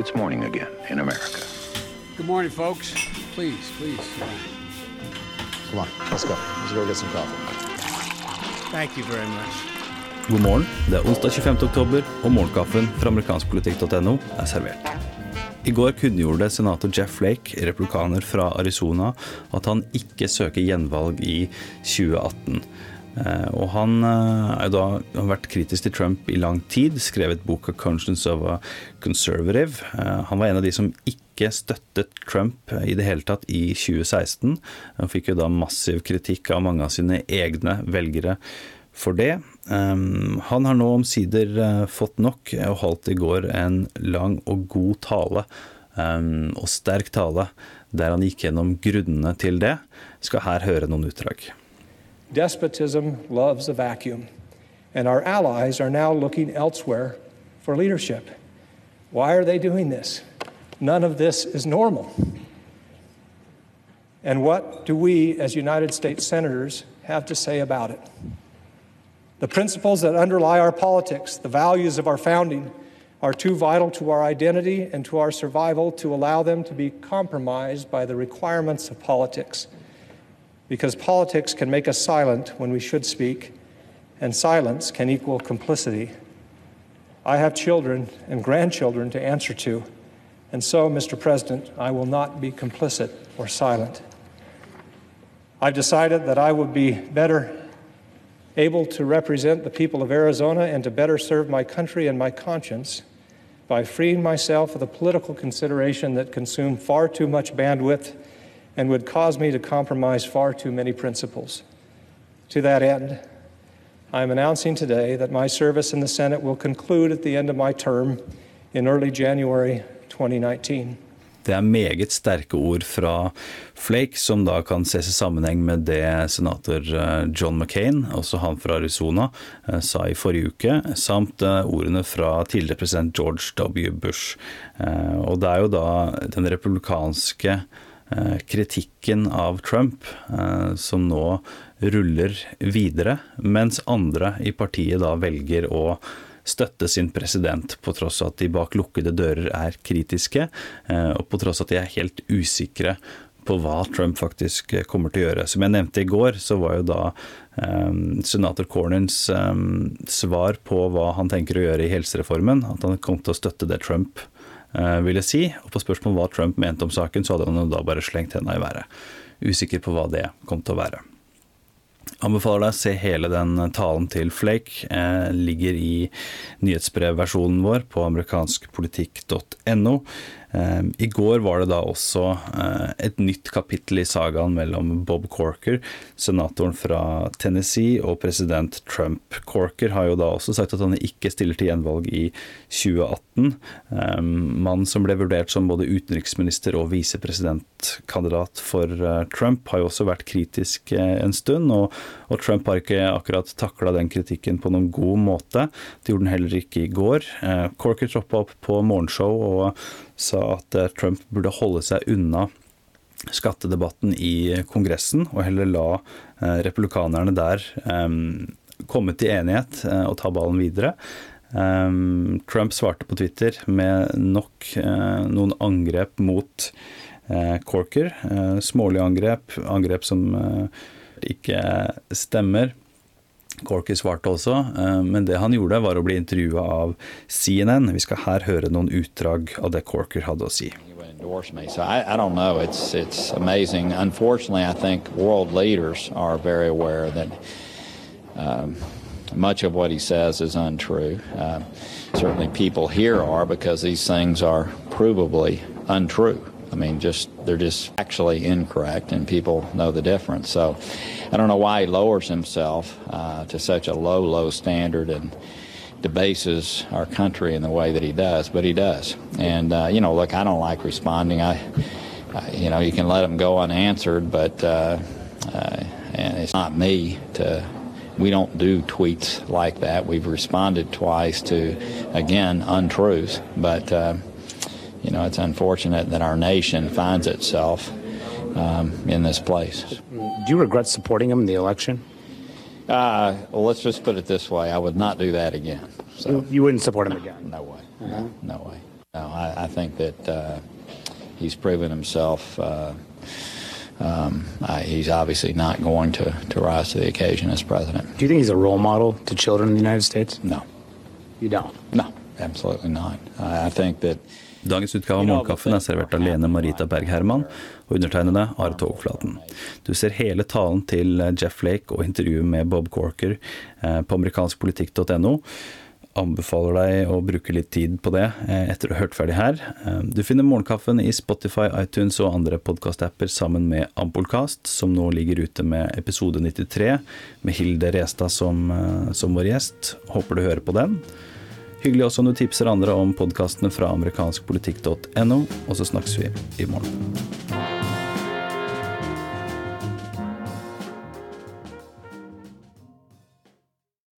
it's morning again in America. Good morning, folks. Please, please. Come on, let's go. Let's go get some coffee. Thank you very much. God morgen. Det er onsdag 25. oktober, og morgenkaffen fra amerikanskpolitikk.no er servert. I går kunngjorde senator Jeff Flake, republikaner fra Arizona, at han ikke søker gjenvalg i 2018. Eh, og han har er da, har vært kritisk til Trump i lang tid, skrevet boka 'Conscience of a Conservative'. Eh, han var en av de som ikke støttet Trump i det hele tatt i 2016. Han fikk jo da massiv kritikk av mange av sine egne velgere for det. Han har nå omsider fått nok, og holdt i går en lang og god tale, og sterk tale, der han gikk gjennom grunnene til det. Skal her høre noen utdrag. Despotism loves a vacuum, and our allies are now looking elsewhere for leadership. Why are they doing this? None of this is normal. And what do we, as United States senators, have to say about it? The principles that underlie our politics, the values of our founding, are too vital to our identity and to our survival to allow them to be compromised by the requirements of politics because politics can make us silent when we should speak, and silence can equal complicity. I have children and grandchildren to answer to, and so, Mr. President, I will not be complicit or silent. I've decided that I would be better able to represent the people of Arizona and to better serve my country and my conscience by freeing myself of the political consideration that consumed far too much bandwidth and would cause me to compromise far too many principles. To that end, I am announcing today that my service in the Senate will conclude at the end of my term in early January 2019. Det er meget sterke ord fra Flake, som da kan ses i sammenheng med det senator eh, John McCain, også han fra Arizona, eh, sa i forrige uke, samt eh, ordene fra tidligere president George W. Bush. Og det er jo da den republikanske kritikken av Trump eh, som nå ruller videre, mens andre i partiet da velger å støtte sin president, på tross av at de bak lukkede dører er kritiske, eh, og på tross av at de er helt usikre på hva Trump faktisk kommer til å gjøre. Som jeg nevnte i går, så var jo da um, senator Cornins um, svar på hva han tenker å gjøre i helsereformen, at han kom til å støtte det Trump Eh, vil jeg si. Og på spørsmål om hva Trump mente om saken, så hadde han da bare slengt henda i været. Usikker på hva det kom til å være. Anbefaler deg å se hele den talen til Flake. Eh, ligger i nyhetsbrevversjonen vår på amerikanskpolitikk.no. Eh, I går var det da også eh, et nytt kapittel i sagaen mellom Bob Corker, senatoren fra Tennessee, og president Trump. Corker har jo da også sagt at han ikke stiller til gjenvalg i 2018. Eh, mannen som ble vurdert som både utenriksminister og visepresidentkandidat for Trump, har jo også vært kritisk en stund, og, Trump har ikke akkurat takla den kritikken på noen god måte. Det gjorde han heller ikke i går. Corker troppa opp på morgenshow og sa at eh, Trump burde holde seg unna skattedebatten i Kongressen, og heller la eh, republikanerne der um, komme til enighet uh, og ta ballen videre. Um, Trump svarte på Twitter med nok noen angrep mot Corker. smålige angrep, angrep som ikke stemmer. Corky svarte også, eh, men det han gjorde var å bli intervjua av CNN. Vi skal her høre noen utdrag av det Corker hadde å si. So I, I, don't know. It's it's amazing. Unfortunately, I think world leaders are very aware that um, much of what he says is untrue. Uh, certainly, people here are because these things are provably untrue. I mean, just they're just actually incorrect, and people know the difference. So, I don't know why he lowers himself uh, to such a low, low standard and debases our country in the way that he does, but he does. And uh, you know, look, I don't like responding. I, I, you know, you can let them go unanswered, but uh, uh and it's not me to. We don't do tweets like that. We've responded twice to, again, untruths, but uh, you know, it's unfortunate that our nation finds itself um, in this place. Do you regret supporting him in the election? Uh, well, let's just put it this way: I would not do that again. So you, wouldn't support him again? No way. Uh-huh. No way. No, I, I, I think that uh, he's proven himself. Uh, um, I, he's obviously not going to, to rise to the occasion as president. Do you think he's a role model to children in the United States? No, You don't. no, absolutely not. I, I think that Dagens utgave av Morgenkaffen er servert av Lene Marita Berg Herman og undertegnede Are Togflaten. Du ser hele talen til Jeff Flake og intervjuet med Bob Corker eh, på amerikanskpolitikk.no. Anbefaler deg å bruke litt tid på det eh, etter å ha hørt ferdig her. Eh, Du finner Morgenkaffen i Spotify, iTunes og andre podkastapper sammen med Ampolkast, som nå ligger ute med episode 93 med Hilde Restad som, eh, som vår gjest. Håper du hører på den. Hyggelig også om du tipser andre om podkastene fra amerikanskpolitikk.no, og så snakkes vi i morgen.